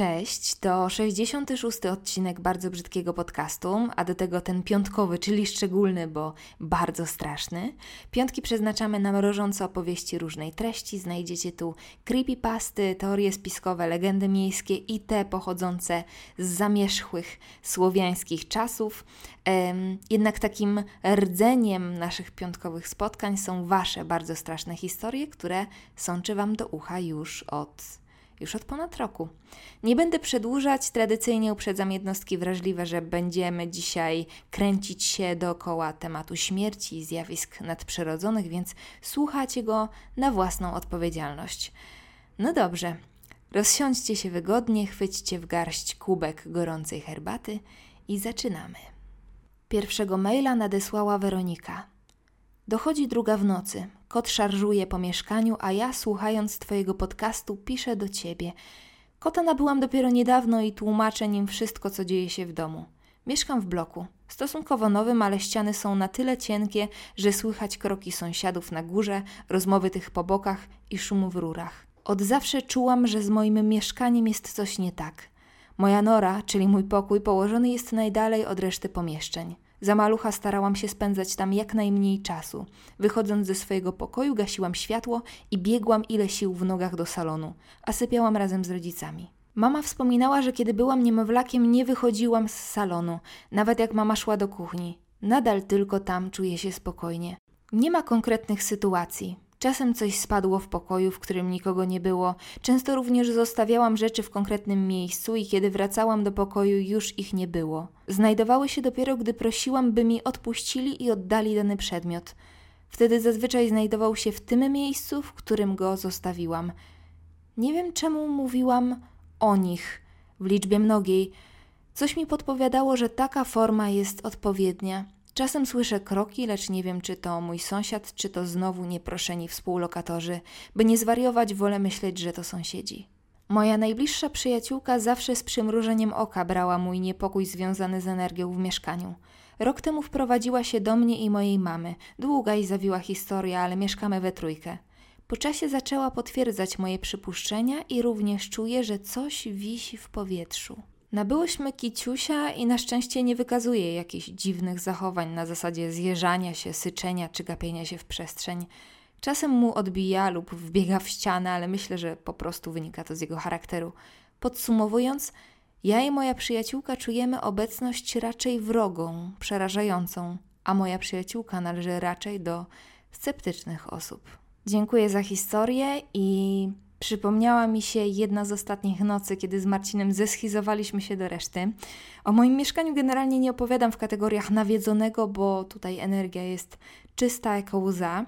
Cześć, to 66. odcinek bardzo brzydkiego podcastu, a do tego ten piątkowy, czyli szczególny, bo bardzo straszny. Piątki przeznaczamy na mrożące opowieści różnej treści. Znajdziecie tu creepypasty, teorie spiskowe, legendy miejskie i te pochodzące z zamierzchłych słowiańskich czasów. Jednak takim rdzeniem naszych piątkowych spotkań są Wasze bardzo straszne historie, które sączy Wam do ucha już od już od ponad roku. Nie będę przedłużać, tradycyjnie uprzedzam jednostki wrażliwe, że będziemy dzisiaj kręcić się dookoła tematu śmierci i zjawisk nadprzyrodzonych, więc słuchacie go na własną odpowiedzialność. No dobrze, rozsiądźcie się wygodnie, chwyćcie w garść kubek gorącej herbaty i zaczynamy. Pierwszego maila nadesłała Weronika. Dochodzi druga w nocy. Kot szarżuje po mieszkaniu, a ja, słuchając Twojego podcastu, piszę do Ciebie. Kota nabyłam dopiero niedawno i tłumaczę nim wszystko, co dzieje się w domu. Mieszkam w bloku. Stosunkowo nowym, ale ściany są na tyle cienkie, że słychać kroki sąsiadów na górze, rozmowy tych po bokach i szumu w rurach. Od zawsze czułam, że z moim mieszkaniem jest coś nie tak. Moja nora, czyli mój pokój, położony jest najdalej od reszty pomieszczeń. Za malucha starałam się spędzać tam jak najmniej czasu. Wychodząc ze swojego pokoju, gasiłam światło i biegłam ile sił w nogach do salonu, a sypiałam razem z rodzicami. Mama wspominała, że kiedy byłam niemowlakiem, nie wychodziłam z salonu, nawet jak mama szła do kuchni. Nadal tylko tam czuję się spokojnie. Nie ma konkretnych sytuacji. Czasem coś spadło w pokoju, w którym nikogo nie było. Często również zostawiałam rzeczy w konkretnym miejscu i kiedy wracałam do pokoju, już ich nie było. Znajdowały się dopiero, gdy prosiłam, by mi odpuścili i oddali dany przedmiot. Wtedy zazwyczaj znajdował się w tym miejscu, w którym go zostawiłam. Nie wiem, czemu mówiłam o nich w liczbie mnogiej. Coś mi podpowiadało, że taka forma jest odpowiednia. Czasem słyszę kroki, lecz nie wiem, czy to mój sąsiad, czy to znowu nieproszeni współlokatorzy. By nie zwariować, wolę myśleć, że to sąsiedzi. Moja najbliższa przyjaciółka zawsze z przymrużeniem oka brała mój niepokój związany z energią w mieszkaniu. Rok temu wprowadziła się do mnie i mojej mamy. Długa i zawiła historia, ale mieszkamy we trójkę. Po czasie zaczęła potwierdzać moje przypuszczenia i również czuję, że coś wisi w powietrzu. Nabyłyśmy kiciusia i na szczęście nie wykazuje jakichś dziwnych zachowań na zasadzie zjeżania się, syczenia czy gapienia się w przestrzeń. Czasem mu odbija lub wbiega w ścianę, ale myślę, że po prostu wynika to z jego charakteru. Podsumowując, ja i moja przyjaciółka czujemy obecność raczej wrogą, przerażającą, a moja przyjaciółka należy raczej do sceptycznych osób. Dziękuję za historię i Przypomniała mi się jedna z ostatnich nocy, kiedy z Marcinem zeschizowaliśmy się do reszty. O moim mieszkaniu generalnie nie opowiadam w kategoriach nawiedzonego, bo tutaj energia jest czysta jak łza.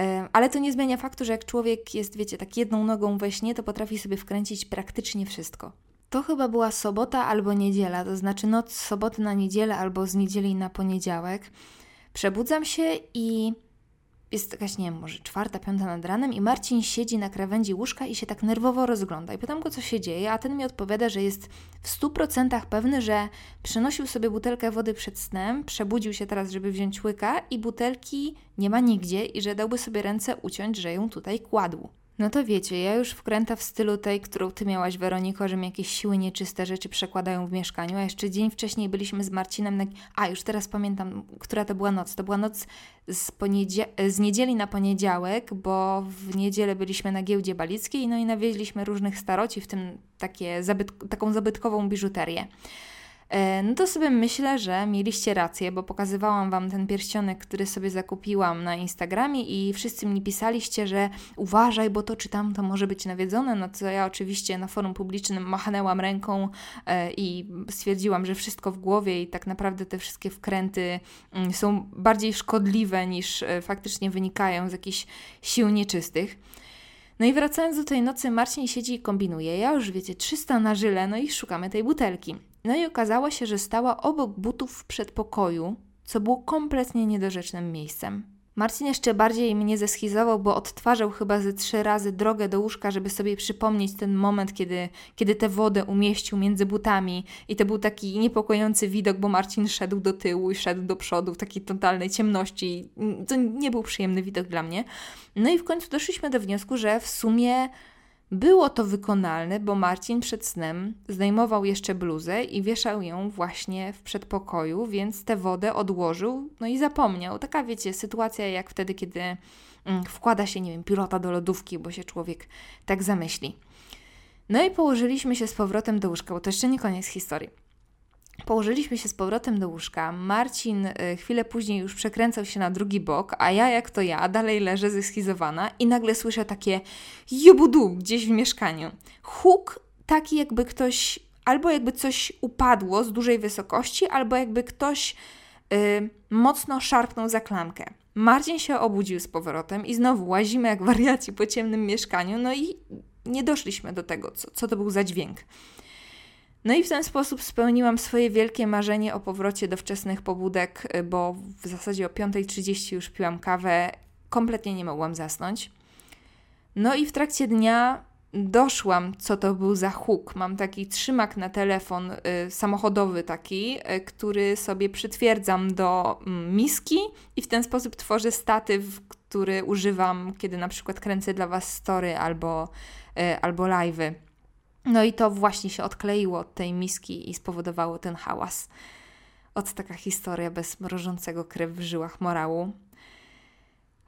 E, ale to nie zmienia faktu, że jak człowiek jest, wiecie, tak jedną nogą we śnie, to potrafi sobie wkręcić praktycznie wszystko. To chyba była sobota albo niedziela, to znaczy noc z soboty na niedzielę albo z niedzieli na poniedziałek. Przebudzam się i jest jakaś, nie wiem, może czwarta, piąta nad ranem i Marcin siedzi na krawędzi łóżka i się tak nerwowo rozgląda. I pytam go, co się dzieje, a ten mi odpowiada, że jest w stu procentach pewny, że przenosił sobie butelkę wody przed snem, przebudził się teraz, żeby wziąć łyka i butelki nie ma nigdzie i że dałby sobie ręce uciąć, że ją tutaj kładł. No to wiecie, ja już wkręta w stylu tej, którą ty miałaś, Weroniko, że mi jakieś siły nieczyste rzeczy przekładają w mieszkaniu, a jeszcze dzień wcześniej byliśmy z Marcinem na... A, już teraz pamiętam, która to była noc. To była noc z, z niedzieli na poniedziałek, bo w niedzielę byliśmy na giełdzie balickiej, no i nawieźliśmy różnych staroci, w tym takie zabyt... taką zabytkową biżuterię. E, no to sobie myślę, że mieliście rację, bo pokazywałam Wam ten pierścionek, który sobie zakupiłam na Instagramie i wszyscy mi pisaliście, że uważaj, bo to czy tam to może być nawiedzone, no to ja oczywiście na forum publicznym machnęłam ręką e, i stwierdziłam, że wszystko w głowie i tak naprawdę te wszystkie wkręty mm, są bardziej szkodliwe niż e, faktycznie wynikają z jakichś sił nieczystych. No i wracając do tej nocy, Marcin siedzi i kombinuje. Ja już wiecie, 300 na żyle, no i szukamy tej butelki. No i okazało się, że stała obok butów w przedpokoju, co było kompletnie niedorzecznym miejscem. Marcin jeszcze bardziej mnie zeschizował, bo odtwarzał chyba ze trzy razy drogę do łóżka, żeby sobie przypomnieć ten moment, kiedy, kiedy tę wodę umieścił między butami. I to był taki niepokojący widok, bo Marcin szedł do tyłu i szedł do przodu w takiej totalnej ciemności. To nie był przyjemny widok dla mnie. No i w końcu doszliśmy do wniosku, że w sumie Było to wykonalne, bo Marcin przed snem zdejmował jeszcze bluzę i wieszał ją właśnie w przedpokoju, więc tę wodę odłożył, no i zapomniał. Taka, wiecie, sytuacja jak wtedy, kiedy mm, wkłada się, nie wiem, pilota do lodówki, bo się człowiek tak zamyśli. No i położyliśmy się z powrotem do łóżka, bo to jeszcze nie koniec historii. Położyliśmy się z powrotem do łóżka. Marcin y, chwilę później już przekręcał się na drugi bok, a ja, jak to ja, dalej leżę zeschizowana i nagle słyszę takie jubudu gdzieś w mieszkaniu. Huk taki, jakby ktoś, albo jakby coś upadło z dużej wysokości, albo jakby ktoś yy, mocno szarpnął za klamkę. Marcin się obudził z powrotem i znowu łazimy jak wariaci po ciemnym mieszkaniu, no i nie doszliśmy do tego, co, co to był za dźwięk. No i w ten sposób spełniłam swoje wielkie marzenie o powrocie do wczesnych pobudek, y, bo w zasadzie o 5.30 już piłam kawę, kompletnie nie mogłam zasnąć. No i w trakcie dnia doszłam, co to był za huk. Mam taki trzymak na telefon y, samochodowy taki, y, który sobie przytwierdzam do y, miski i w ten sposób tworzę statyw, który używam, kiedy na przykład kręcę dla Was story albo, y, albo live'y. No i to właśnie się odkleiło od tej miski i spowodowało ten hałas. Od taka historia bez mrożącego krew w żyłach morału.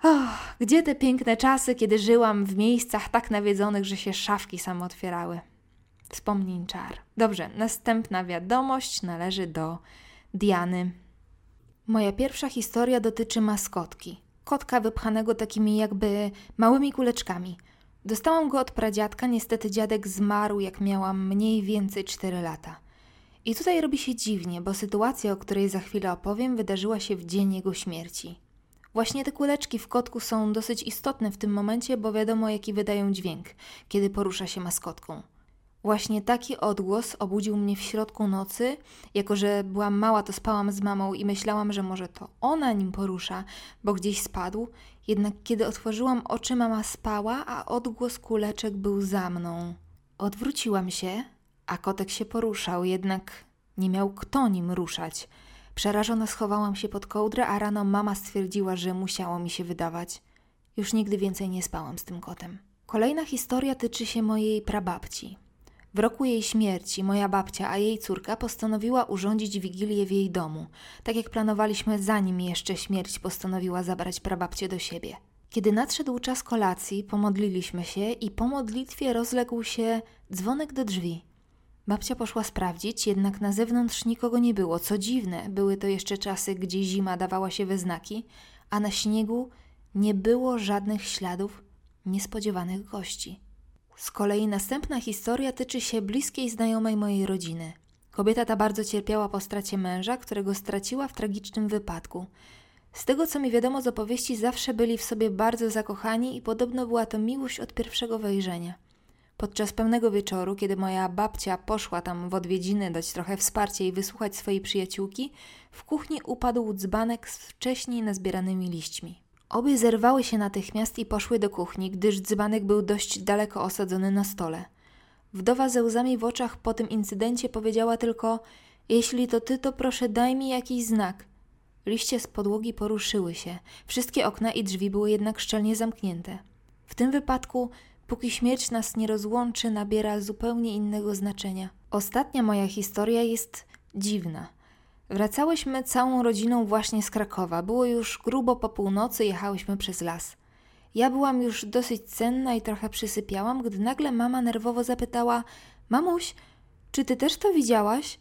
Oh, gdzie te piękne czasy, kiedy żyłam w miejscach tak nawiedzonych, że się szafki same otwierały? Wspomnień czar. Dobrze, następna wiadomość należy do Diany. Moja pierwsza historia dotyczy maskotki. Kotka wypchanego takimi jakby małymi kuleczkami – Dostałam go od pradziadka, niestety dziadek zmarł, jak miałam mniej więcej 4 lata. I tutaj robi się dziwnie, bo sytuacja, o której za chwilę opowiem, wydarzyła się w dzień jego śmierci. Właśnie te kuleczki w kotku są dosyć istotne w tym momencie, bo wiadomo, jaki wydają dźwięk, kiedy porusza się maskotką. Właśnie taki odgłos obudził mnie w środku nocy. Jako, że byłam mała, to spałam z mamą i myślałam, że może to ona nim porusza, bo gdzieś spadł. Jednak kiedy otworzyłam oczy, mama spała, a odgłos kuleczek był za mną. Odwróciłam się, a kotek się poruszał, jednak nie miał kto nim ruszać. Przerażona schowałam się pod kołdrę, a rano mama stwierdziła, że musiało mi się wydawać. Już nigdy więcej nie spałam z tym kotem. Kolejna historia tyczy się mojej prababci. W roku jej śmierci moja babcia, a jej córka postanowiła urządzić wigilię w jej domu, tak jak planowaliśmy zanim jeszcze śmierć postanowiła zabrać prababcię do siebie. Kiedy nadszedł czas kolacji, pomodliliśmy się i po modlitwie rozległ się dzwonek do drzwi. Babcia poszła sprawdzić, jednak na zewnątrz nikogo nie było. Co dziwne, były to jeszcze czasy, gdzie zima dawała się we znaki, a na śniegu nie było żadnych śladów niespodziewanych gości. Z kolei następna historia tyczy się bliskiej znajomej mojej rodziny. Kobieta ta bardzo cierpiała po stracie męża, którego straciła w tragicznym wypadku. Z tego co mi wiadomo z opowieści, zawsze byli w sobie bardzo zakochani i podobno była to miłość od pierwszego wejrzenia. Podczas pewnego wieczoru, kiedy moja babcia poszła tam w odwiedziny dać trochę wsparcia i wysłuchać swojej przyjaciółki, w kuchni upadł dzbanek z wcześniej nazbieranymi liśćmi. Obie zerwały się natychmiast i poszły do kuchni, gdyż dzbanek był dość daleko osadzony na stole. Wdowa ze łzami w oczach po tym incydencie powiedziała tylko: Jeśli to ty, to proszę daj mi jakiś znak. Liście z podłogi poruszyły się, wszystkie okna i drzwi były jednak szczelnie zamknięte. W tym wypadku, póki śmierć nas nie rozłączy, nabiera zupełnie innego znaczenia. Ostatnia moja historia jest dziwna. Wracałyśmy całą rodziną właśnie z Krakowa. Było już grubo po północy, jechałyśmy przez las. Ja byłam już dosyć cenna i trochę przysypiałam, gdy nagle mama nerwowo zapytała: Mamuś, czy ty też to widziałaś?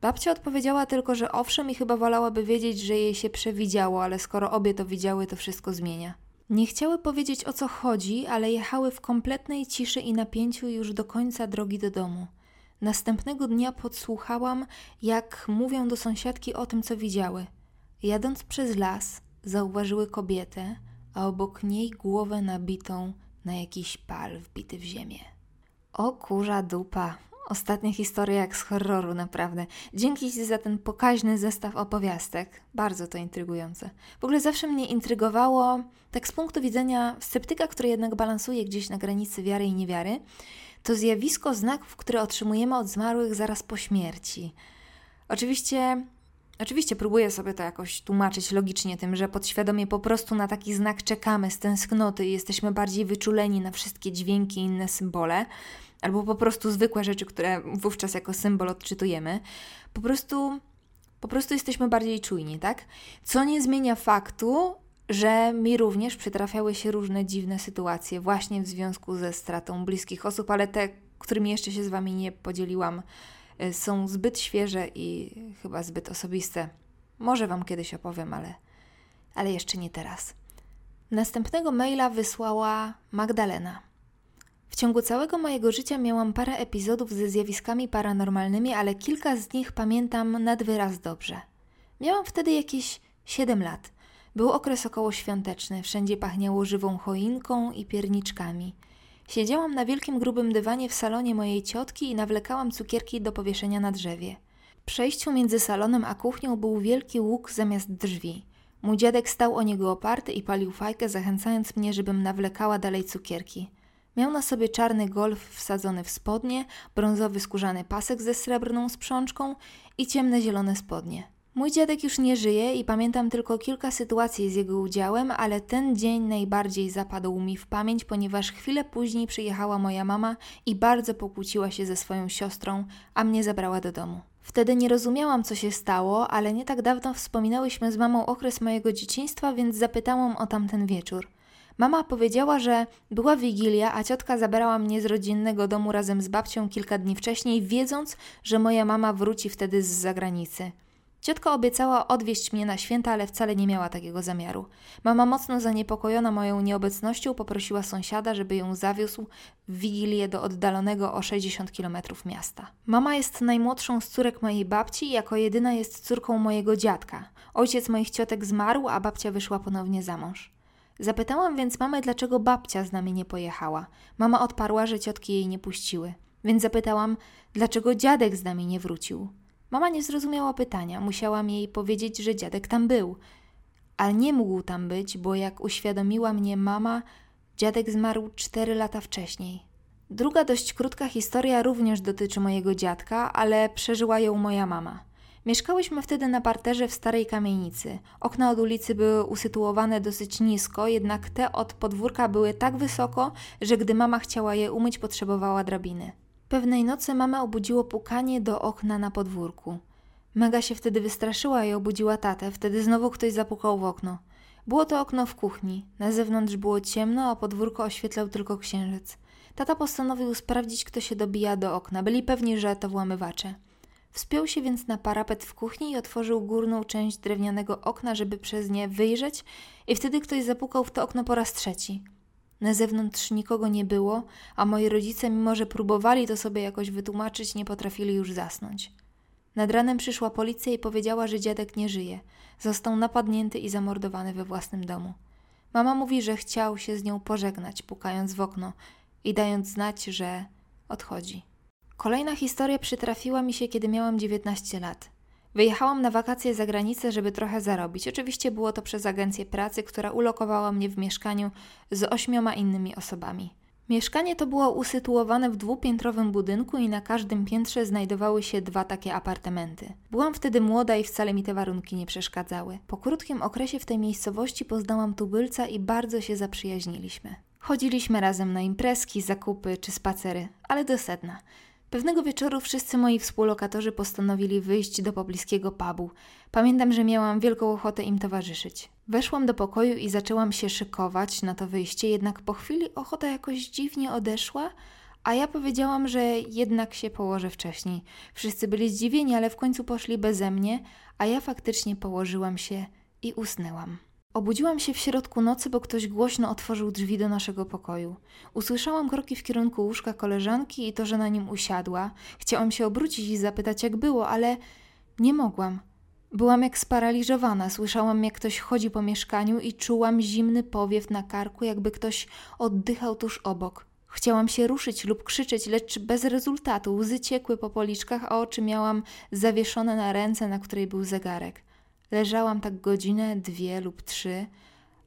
Babcia odpowiedziała tylko, że owszem i chyba wolałaby wiedzieć, że jej się przewidziało, ale skoro obie to widziały, to wszystko zmienia. Nie chciały powiedzieć o co chodzi, ale jechały w kompletnej ciszy i napięciu już do końca drogi do domu. Następnego dnia podsłuchałam, jak mówią do sąsiadki o tym, co widziały. Jadąc przez las, zauważyły kobietę, a obok niej głowę nabitą na jakiś pal wbity w ziemię. O kurza dupa! Ostatnia historia jak z horroru, naprawdę. Dzięki Ci za ten pokaźny zestaw opowiastek. Bardzo to intrygujące. W ogóle zawsze mnie intrygowało, tak z punktu widzenia sceptyka, który jednak balansuje gdzieś na granicy wiary i niewiary, to zjawisko znaków, które otrzymujemy od zmarłych zaraz po śmierci. Oczywiście Oczywiście próbuję sobie to jakoś tłumaczyć logicznie tym, że podświadomie po prostu na taki znak czekamy z tęsknoty i jesteśmy bardziej wyczuleni na wszystkie dźwięki i inne symbole, albo po prostu zwykłe rzeczy, które wówczas jako symbol odczytujemy. Po prostu, po prostu jesteśmy bardziej czujni, tak? Co nie zmienia faktu, że mi również przytrafiały się różne dziwne sytuacje właśnie w związku ze stratą bliskich osób, ale te, którymi jeszcze się z Wami nie podzieliłam, y, są zbyt świeże i chyba zbyt osobiste. Może Wam kiedyś opowiem, ale, ale jeszcze nie teraz. Następnego maila wysłała Magdalena. W ciągu całego mojego życia miałam parę epizodów ze zjawiskami paranormalnymi, ale kilka z nich pamiętam nad wyraz dobrze. Miałam wtedy jakieś 7 lat. Był okres okołoświąteczny, wszędzie pachniało żywą choinką i pierniczkami. Siedziałam na wielkim grubym dywanie w salonie mojej ciotki i nawlekałam cukierki do powieszenia na drzewie. W przejściu między salonem a kuchnią był wielki łuk zamiast drzwi. Mój dziadek stał o niego oparty i palił fajkę, zachęcając mnie, żebym nawlekała dalej cukierki. Miał na sobie czarny golf wsadzony w spodnie, brązowy skórzany pasek ze srebrną sprzączką i ciemne zielone spodnie. Mój dziadek już nie żyje i pamiętam tylko kilka sytuacji z jego udziałem, ale ten dzień najbardziej zapadł mi w pamięć, ponieważ chwilę później przyjechała moja mama i bardzo pokłóciła się ze swoją siostrą, a mnie zabrała do domu. Wtedy nie rozumiałam, co się stało, ale nie tak dawno wspominałyśmy z mamą okres mojego dzieciństwa, więc zapytałam o tamten wieczór. Mama powiedziała, że była wigilia, a ciotka zabrała mnie z rodzinnego domu razem z babcią kilka dni wcześniej, wiedząc, że moja mama wróci wtedy z zagranicy. Ciotka obiecała odwieźć mnie na święta, ale wcale nie miała takiego zamiaru. Mama, mocno zaniepokojona moją nieobecnością, poprosiła sąsiada, żeby ją zawiózł w wigilię do oddalonego o 60 kilometrów miasta. Mama jest najmłodszą z córek mojej babci i jako jedyna jest córką mojego dziadka. Ojciec moich ciotek zmarł, a babcia wyszła ponownie za mąż. Zapytałam więc mamę, dlaczego babcia z nami nie pojechała. Mama odparła, że ciotki jej nie puściły. Więc zapytałam, dlaczego dziadek z nami nie wrócił. Mama nie zrozumiała pytania, musiałam jej powiedzieć, że dziadek tam był. Ale nie mógł tam być, bo jak uświadomiła mnie mama, dziadek zmarł cztery lata wcześniej. Druga dość krótka historia również dotyczy mojego dziadka, ale przeżyła ją moja mama. Mieszkałyśmy wtedy na parterze w starej kamienicy. Okna od ulicy były usytuowane dosyć nisko, jednak te od podwórka były tak wysoko, że gdy mama chciała je umyć, potrzebowała drabiny. Pewnej nocy mamę obudziło pukanie do okna na podwórku. Mega się wtedy wystraszyła i obudziła tatę. Wtedy znowu ktoś zapukał w okno. Było to okno w kuchni. Na zewnątrz było ciemno, a podwórko oświetlał tylko księżyc. Tata postanowił sprawdzić, kto się dobija do okna. Byli pewni, że to włamywacze. Wspiął się więc na parapet w kuchni i otworzył górną część drewnianego okna, żeby przez nie wyjrzeć, i wtedy ktoś zapukał w to okno po raz trzeci. Na zewnątrz nikogo nie było, a moi rodzice, mimo że próbowali to sobie jakoś wytłumaczyć, nie potrafili już zasnąć. Nad ranem przyszła policja i powiedziała, że dziadek nie żyje. Został napadnięty i zamordowany we własnym domu. Mama mówi, że chciał się z nią pożegnać, pukając w okno i dając znać, że odchodzi. Kolejna historia przytrafiła mi się, kiedy miałam 19 lat. Wyjechałam na wakacje za granicę, żeby trochę zarobić. Oczywiście było to przez agencję pracy, która ulokowała mnie w mieszkaniu z ośmioma innymi osobami. Mieszkanie to było usytuowane w dwupiętrowym budynku i na każdym piętrze znajdowały się dwa takie apartamenty. Byłam wtedy młoda i wcale mi te warunki nie przeszkadzały. Po krótkim okresie w tej miejscowości poznałam tubylca i bardzo się zaprzyjaźniliśmy. Chodziliśmy razem na imprezki, zakupy czy spacery, ale do sedna. Pewnego wieczoru wszyscy moi współlokatorzy postanowili wyjść do pobliskiego pubu. Pamiętam, że miałam wielką ochotę im towarzyszyć. Weszłam do pokoju i zaczęłam się szykować na to wyjście, jednak po chwili ochota jakoś dziwnie odeszła, a ja powiedziałam, że jednak się położę wcześniej. Wszyscy byli zdziwieni, ale w końcu poszli beze mnie, a ja faktycznie położyłam się i usnęłam. Obudziłam się w środku nocy, bo ktoś głośno otworzył drzwi do naszego pokoju. Usłyszałam kroki w kierunku łóżka koleżanki i to, że na nim usiadła. Chciałam się obrócić i zapytać, jak było, ale nie mogłam. Byłam jak sparaliżowana, słyszałam, jak ktoś chodzi po mieszkaniu i czułam zimny powiew na karku, jakby ktoś oddychał tuż obok. Chciałam się ruszyć lub krzyczeć, lecz bez rezultatu. Łzy ciekły po policzkach, a oczy miałam zawieszone na ręce, na której był zegarek. Leżałam tak godzinę, dwie lub trzy,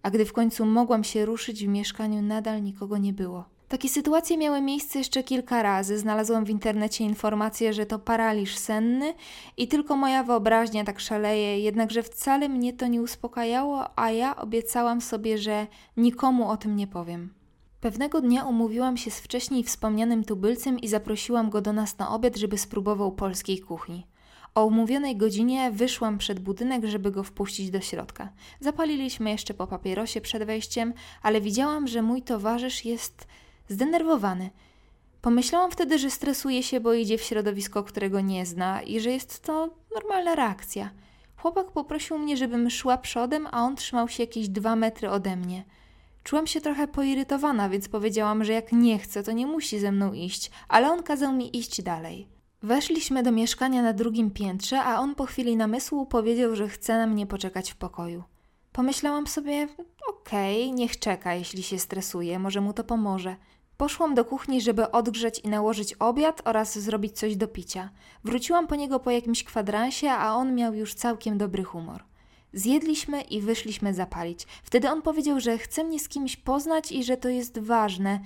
a gdy w końcu mogłam się ruszyć, w mieszkaniu nadal nikogo nie było. Takie sytuacje miały miejsce jeszcze kilka razy. Znalazłam w internecie informację, że to paraliż senny i tylko moja wyobraźnia tak szaleje, jednakże wcale mnie to nie uspokajało, a ja obiecałam sobie, że nikomu o tym nie powiem. Pewnego dnia umówiłam się z wcześniej wspomnianym tubylcem i zaprosiłam go do nas na obiad, żeby spróbował polskiej kuchni. O umówionej godzinie wyszłam przed budynek, żeby go wpuścić do środka. Zapaliliśmy jeszcze po papierosie przed wejściem, ale widziałam, że mój towarzysz jest zdenerwowany. Pomyślałam wtedy, że stresuje się, bo idzie w środowisko, którego nie zna i że jest to normalna reakcja. Chłopak poprosił mnie, żebym szła przodem, a on trzymał się jakieś dwa metry ode mnie. Czułam się trochę poirytowana, więc powiedziałam, że jak nie chce, to nie musi ze mną iść, ale on kazał mi iść dalej. Weszliśmy do mieszkania na drugim piętrze, a on po chwili namysłu powiedział, że chce na mnie poczekać w pokoju. Pomyślałam sobie, okej, okay, niech czeka, jeśli się stresuje, może mu to pomoże. Poszłam do kuchni, żeby odgrzać i nałożyć obiad oraz zrobić coś do picia. Wróciłam po niego po jakimś kwadransie, a on miał już całkiem dobry humor. Zjedliśmy i wyszliśmy zapalić. Wtedy on powiedział, że chce mnie z kimś poznać i że to jest ważne.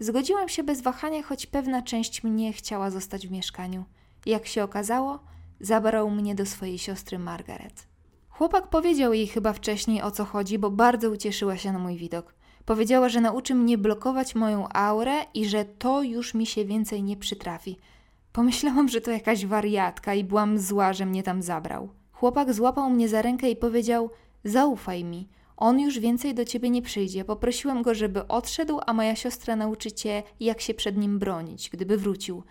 Zgodziłam się bez wahania, choć pewna część mnie chciała zostać w mieszkaniu. Jak się okazało, zabrał mnie do swojej siostry Margaret. Chłopak powiedział jej chyba wcześniej o co chodzi, bo bardzo ucieszyła się na mój widok. Powiedziała, że nauczy mnie blokować moją aurę i że to już mi się więcej nie przytrafi. Pomyślałam, że to jakaś wariatka i byłam zła, że mnie tam zabrał. Chłopak złapał mnie za rękę i powiedział: Zaufaj mi, on już więcej do ciebie nie przyjdzie. Poprosiłem go, żeby odszedł, a moja siostra nauczy cię, jak się przed nim bronić, gdyby wrócił.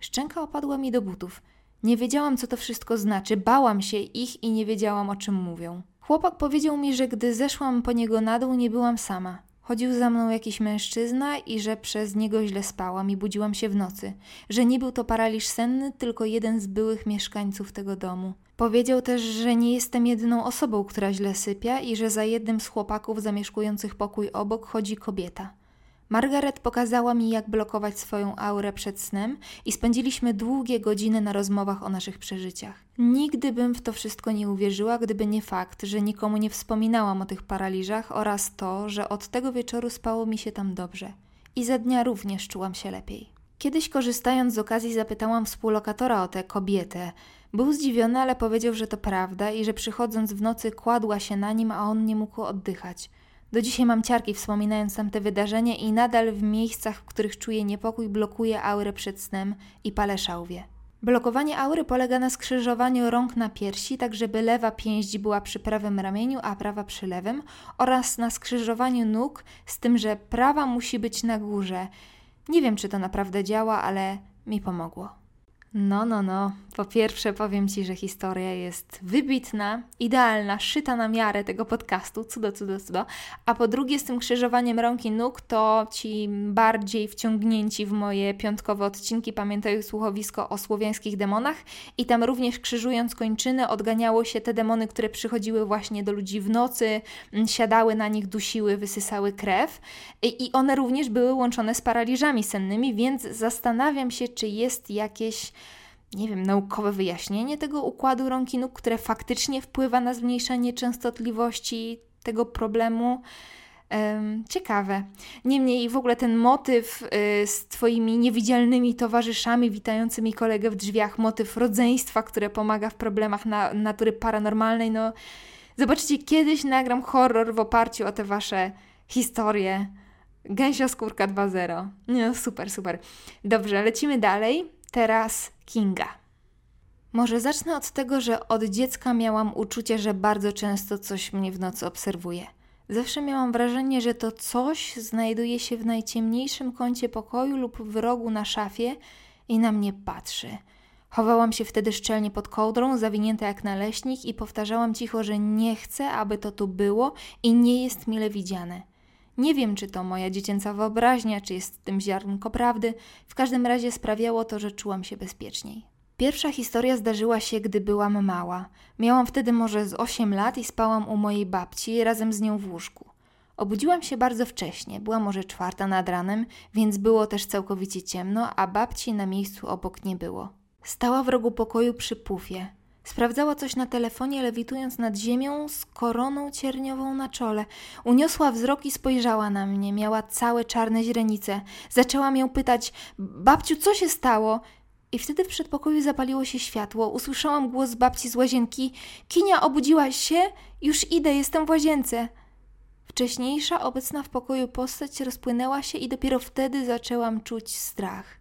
Szczęka opadła mi do butów. Nie wiedziałam, co to wszystko znaczy, bałam się ich i nie wiedziałam, o czym mówią. Chłopak powiedział mi, że gdy zeszłam po niego na dół, nie byłam sama. Chodził za mną jakiś mężczyzna i że przez niego źle spałam i budziłam się w nocy. Że nie był to paraliż senny, tylko jeden z byłych mieszkańców tego domu. Powiedział też, że nie jestem jedyną osobą, która źle sypia i że za jednym z chłopaków zamieszkujących pokój obok chodzi kobieta. Margaret pokazała mi, jak blokować swoją aurę przed snem i spędziliśmy długie godziny na rozmowach o naszych przeżyciach. Nigdy bym w to wszystko nie uwierzyła, gdyby nie fakt, że nikomu nie wspominałam o tych paraliżach oraz to, że od tego wieczoru spało mi się tam dobrze. I za dnia również czułam się lepiej. Kiedyś korzystając z okazji zapytałam współlokatora o tę kobietę. Był zdziwiony, ale powiedział, że to prawda i że przychodząc w nocy kładła się na nim, a on nie mógł oddychać. Do dzisiaj mam ciarki wspominając tamte wydarzenie i nadal w miejscach, w których czuję niepokój, blokuję aurę przed snem i palę szałwie. Blokowanie aury polega na skrzyżowaniu rąk na piersi, tak żeby lewa pięść była przy prawym ramieniu, a prawa przy lewym, oraz na skrzyżowaniu nóg, z tym, że prawa musi być na górze. Nie wiem, czy to naprawdę działa, ale mi pomogło. No, no, no. Po pierwsze powiem Ci, że historia jest wybitna, idealna, szyta na miarę tego podcastu, cudo, cudo, cudo. A po drugie z tym krzyżowaniem rąk i nóg, to Ci bardziej wciągnięci w moje piątkowe odcinki pamiętają słuchowisko o słowiańskich demonach i tam również krzyżując kończyny odganiało się te demony, które przychodziły właśnie do ludzi w nocy, siadały na nich, dusiły, wysysały krew i one również były łączone z paraliżami sennymi, więc zastanawiam się, czy jest jakieś nie wiem, naukowe wyjaśnienie tego układu rąk i nóg, które faktycznie wpływa na zmniejszenie częstotliwości tego problemu. ciekawe. Niemniej w ogóle ten motyw y, z Twoimi niewidzialnymi towarzyszami witającymi kolegę w drzwiach, motyw rodzeństwa, które pomaga w problemach na, natury paranormalnej, no zobaczycie, kiedyś nagram horror w oparciu o te Wasze historie. Gęsia skórka 2.0. No super, super. Dobrze, lecimy dalej. Teraz Kinga. Może zacznę od tego, że od dziecka miałam uczucie, że bardzo często coś mnie w nocy obserwuje. Zawsze miałam wrażenie, że to coś znajduje się w najciemniejszym kącie pokoju lub w rogu na szafie i na mnie patrzy. Chowałam się wtedy szczelnie pod kołdrą, zawinięta jak naleśnik i powtarzałam cicho, że nie chcę, aby to tu było i nie jest mile widziane. Nie wiem, czy to moja dziecięca wyobraźnia, czy jest w tym ziarnko prawdy, w każdym razie sprawiało to, że czułam się bezpieczniej. Pierwsza historia zdarzyła się, gdy byłam mała. Miałam wtedy może z 8 lat i spałam u mojej babci razem z nią w łóżku. Obudziłam się bardzo wcześnie, była może czwarta nad ranem, więc było też całkowicie ciemno, a babci na miejscu obok nie było. Stała w rogu pokoju przy pufie. Sprawdzała coś na telefonie, lewitując nad ziemią z koroną cierniową na czole. Uniosła wzrok i spojrzała na mnie. Miała całe czarne źrenice. Zaczęłam ją pytać: Babciu, co się stało? I wtedy w przedpokoju zapaliło się światło. Usłyszałam głos babci z łazienki: Kinia, obudziłaś się? Już idę, jestem w łazience. Wcześniejsza, obecna w pokoju postać rozpłynęła się i dopiero wtedy zaczęłam czuć strach.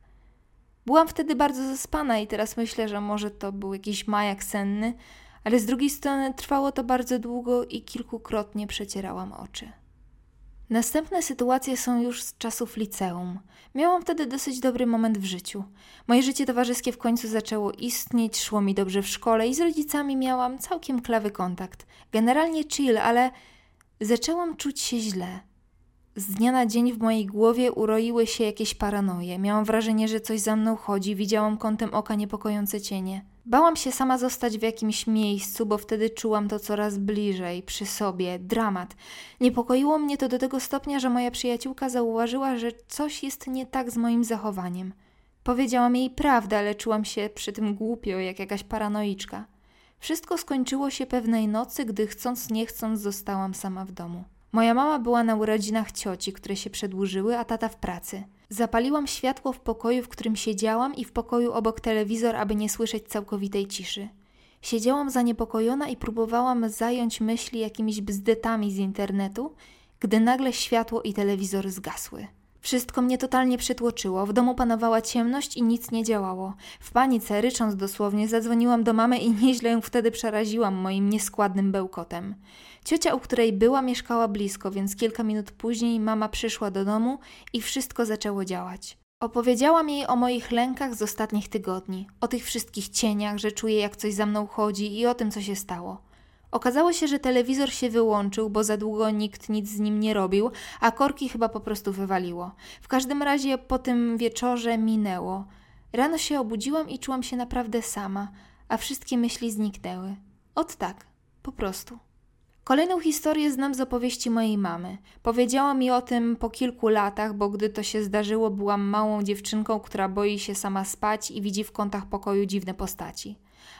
Byłam wtedy bardzo zaspana i teraz myślę, że może to był jakiś majak senny, ale z drugiej strony trwało to bardzo długo i kilkukrotnie przecierałam oczy. Następne sytuacje są już z czasów liceum. Miałam wtedy dosyć dobry moment w życiu. Moje życie towarzyskie w końcu zaczęło istnieć, szło mi dobrze w szkole i z rodzicami miałam całkiem klawy kontakt. Generalnie chill, ale zaczęłam czuć się źle. Z dnia na dzień w mojej głowie uroiły się jakieś paranoje. Miałam wrażenie, że coś za mną chodzi, widziałam kątem oka niepokojące cienie. Bałam się sama zostać w jakimś miejscu, bo wtedy czułam to coraz bliżej, przy sobie, dramat. Niepokoiło mnie to do tego stopnia, że moja przyjaciółka zauważyła, że coś jest nie tak z moim zachowaniem. Powiedziałam jej prawdę, ale czułam się przy tym głupio, jak jakaś paranoiczka. Wszystko skończyło się pewnej nocy, gdy chcąc nie chcąc zostałam sama w domu. Moja mama była na urodzinach cioci, które się przedłużyły, a tata w pracy. Zapaliłam światło w pokoju, w którym siedziałam i w pokoju obok telewizor, aby nie słyszeć całkowitej ciszy. Siedziałam zaniepokojona i próbowałam zająć myśli jakimiś bzdetami z internetu, gdy nagle światło i telewizor zgasły. Wszystko mnie totalnie przytłoczyło. W domu panowała ciemność i nic nie działało. W panice, rycząc dosłownie, zadzwoniłam do mamy i nieźle ją wtedy przeraziłam moim nieskładnym bełkotem. Ciocia, u której była, mieszkała blisko, więc kilka minut później mama przyszła do domu i wszystko zaczęło działać. Opowiedziałam jej o moich lękach z ostatnich tygodni, o tych wszystkich cieniach, że czuję jak coś za mną chodzi i o tym, co się stało. Okazało się, że telewizor się wyłączył, bo za długo nikt nic z nim nie robił, a korki chyba po prostu wywaliło. W każdym razie po tym wieczorze minęło. Rano się obudziłam i czułam się naprawdę sama, a wszystkie myśli zniknęły. Ot tak, po prostu. Kolejną historię znam z opowieści mojej mamy. Powiedziała mi o tym po kilku latach, bo gdy to się zdarzyło, byłam małą dziewczynką, która boi się sama spać i widzi w kątach pokoju dziwne postaci.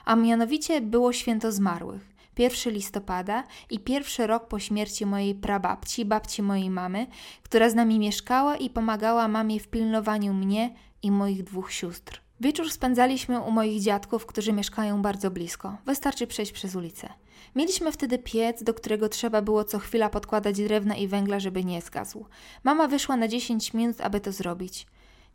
A mianowicie było święto zmarłych. 1 listopada i pierwszy rok po śmierci mojej prababci, babci mojej mamy, która z nami mieszkała i pomagała mamie w pilnowaniu mnie i moich dwóch sióstr. Wieczór spędzaliśmy u moich dziadków, którzy mieszkają bardzo blisko. Wystarczy przejść przez ulicę. Mieliśmy wtedy piec, do którego trzeba było co chwila podkładać drewna i węgla, żeby nie zgasł. Mama wyszła na 10 minut, aby to zrobić.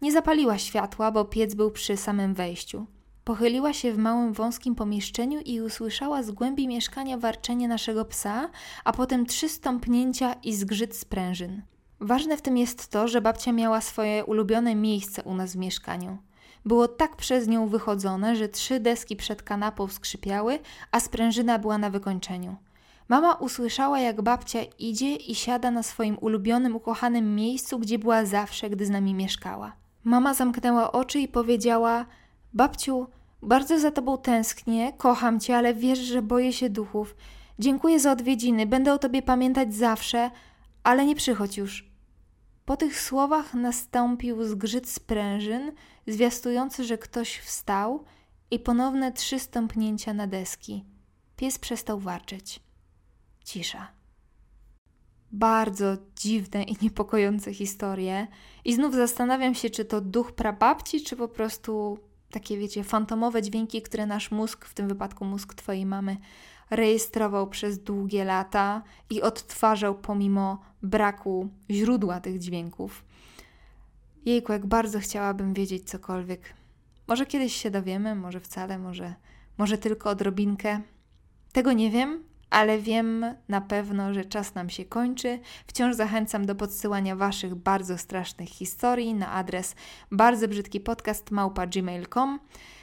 Nie zapaliła światła, bo piec był przy samym wejściu. Pochyliła się w małym wąskim pomieszczeniu i usłyszała z głębi mieszkania warczenie naszego psa, a potem trzy stąpnięcia i zgrzyt sprężyn. Ważne w tym jest to, że babcia miała swoje ulubione miejsce u nas w mieszkaniu. Było tak przez nią wychodzone, że trzy deski przed kanapą skrzypiały, a sprężyna była na wykończeniu. Mama usłyszała, jak babcia idzie i siada na swoim ulubionym, ukochanym miejscu, gdzie była zawsze, gdy z nami mieszkała. Mama zamknęła oczy i powiedziała: Babciu, bardzo za tobą tęsknię, kocham cię, ale wiesz, że boję się duchów. Dziękuję za odwiedziny, będę o tobie pamiętać zawsze, ale nie przychodź już. Po tych słowach nastąpił zgrzyt sprężyn, zwiastujący, że ktoś wstał i ponowne trzy stąpnięcia na deski. Pies przestał warczeć. Cisza. Bardzo dziwne i niepokojące historie. I znów zastanawiam się, czy to duch prababci, czy po prostu takie, wiecie, fantomowe dźwięki, które nasz mózg, w tym wypadku mózg Twojej mamy, rejestrował przez długie lata i odtwarzał pomimo braku źródła tych dźwięków. Jejku, jak bardzo chciałabym wiedzieć cokolwiek. Może kiedyś się dowiemy, może wcale, może, może tylko odrobinkę. Tego nie wiem, ale wiem na pewno, że czas nam się kończy. Wciąż zachęcam do podsyłania Waszych bardzo strasznych historii na adres bardzo brzydki podcast małpa.gmail.com.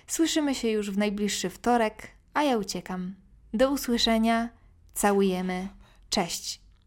Słyszymy się już w najbliższy wtorek, a ja uciekam. Do usłyszenia, całujemy, cześć.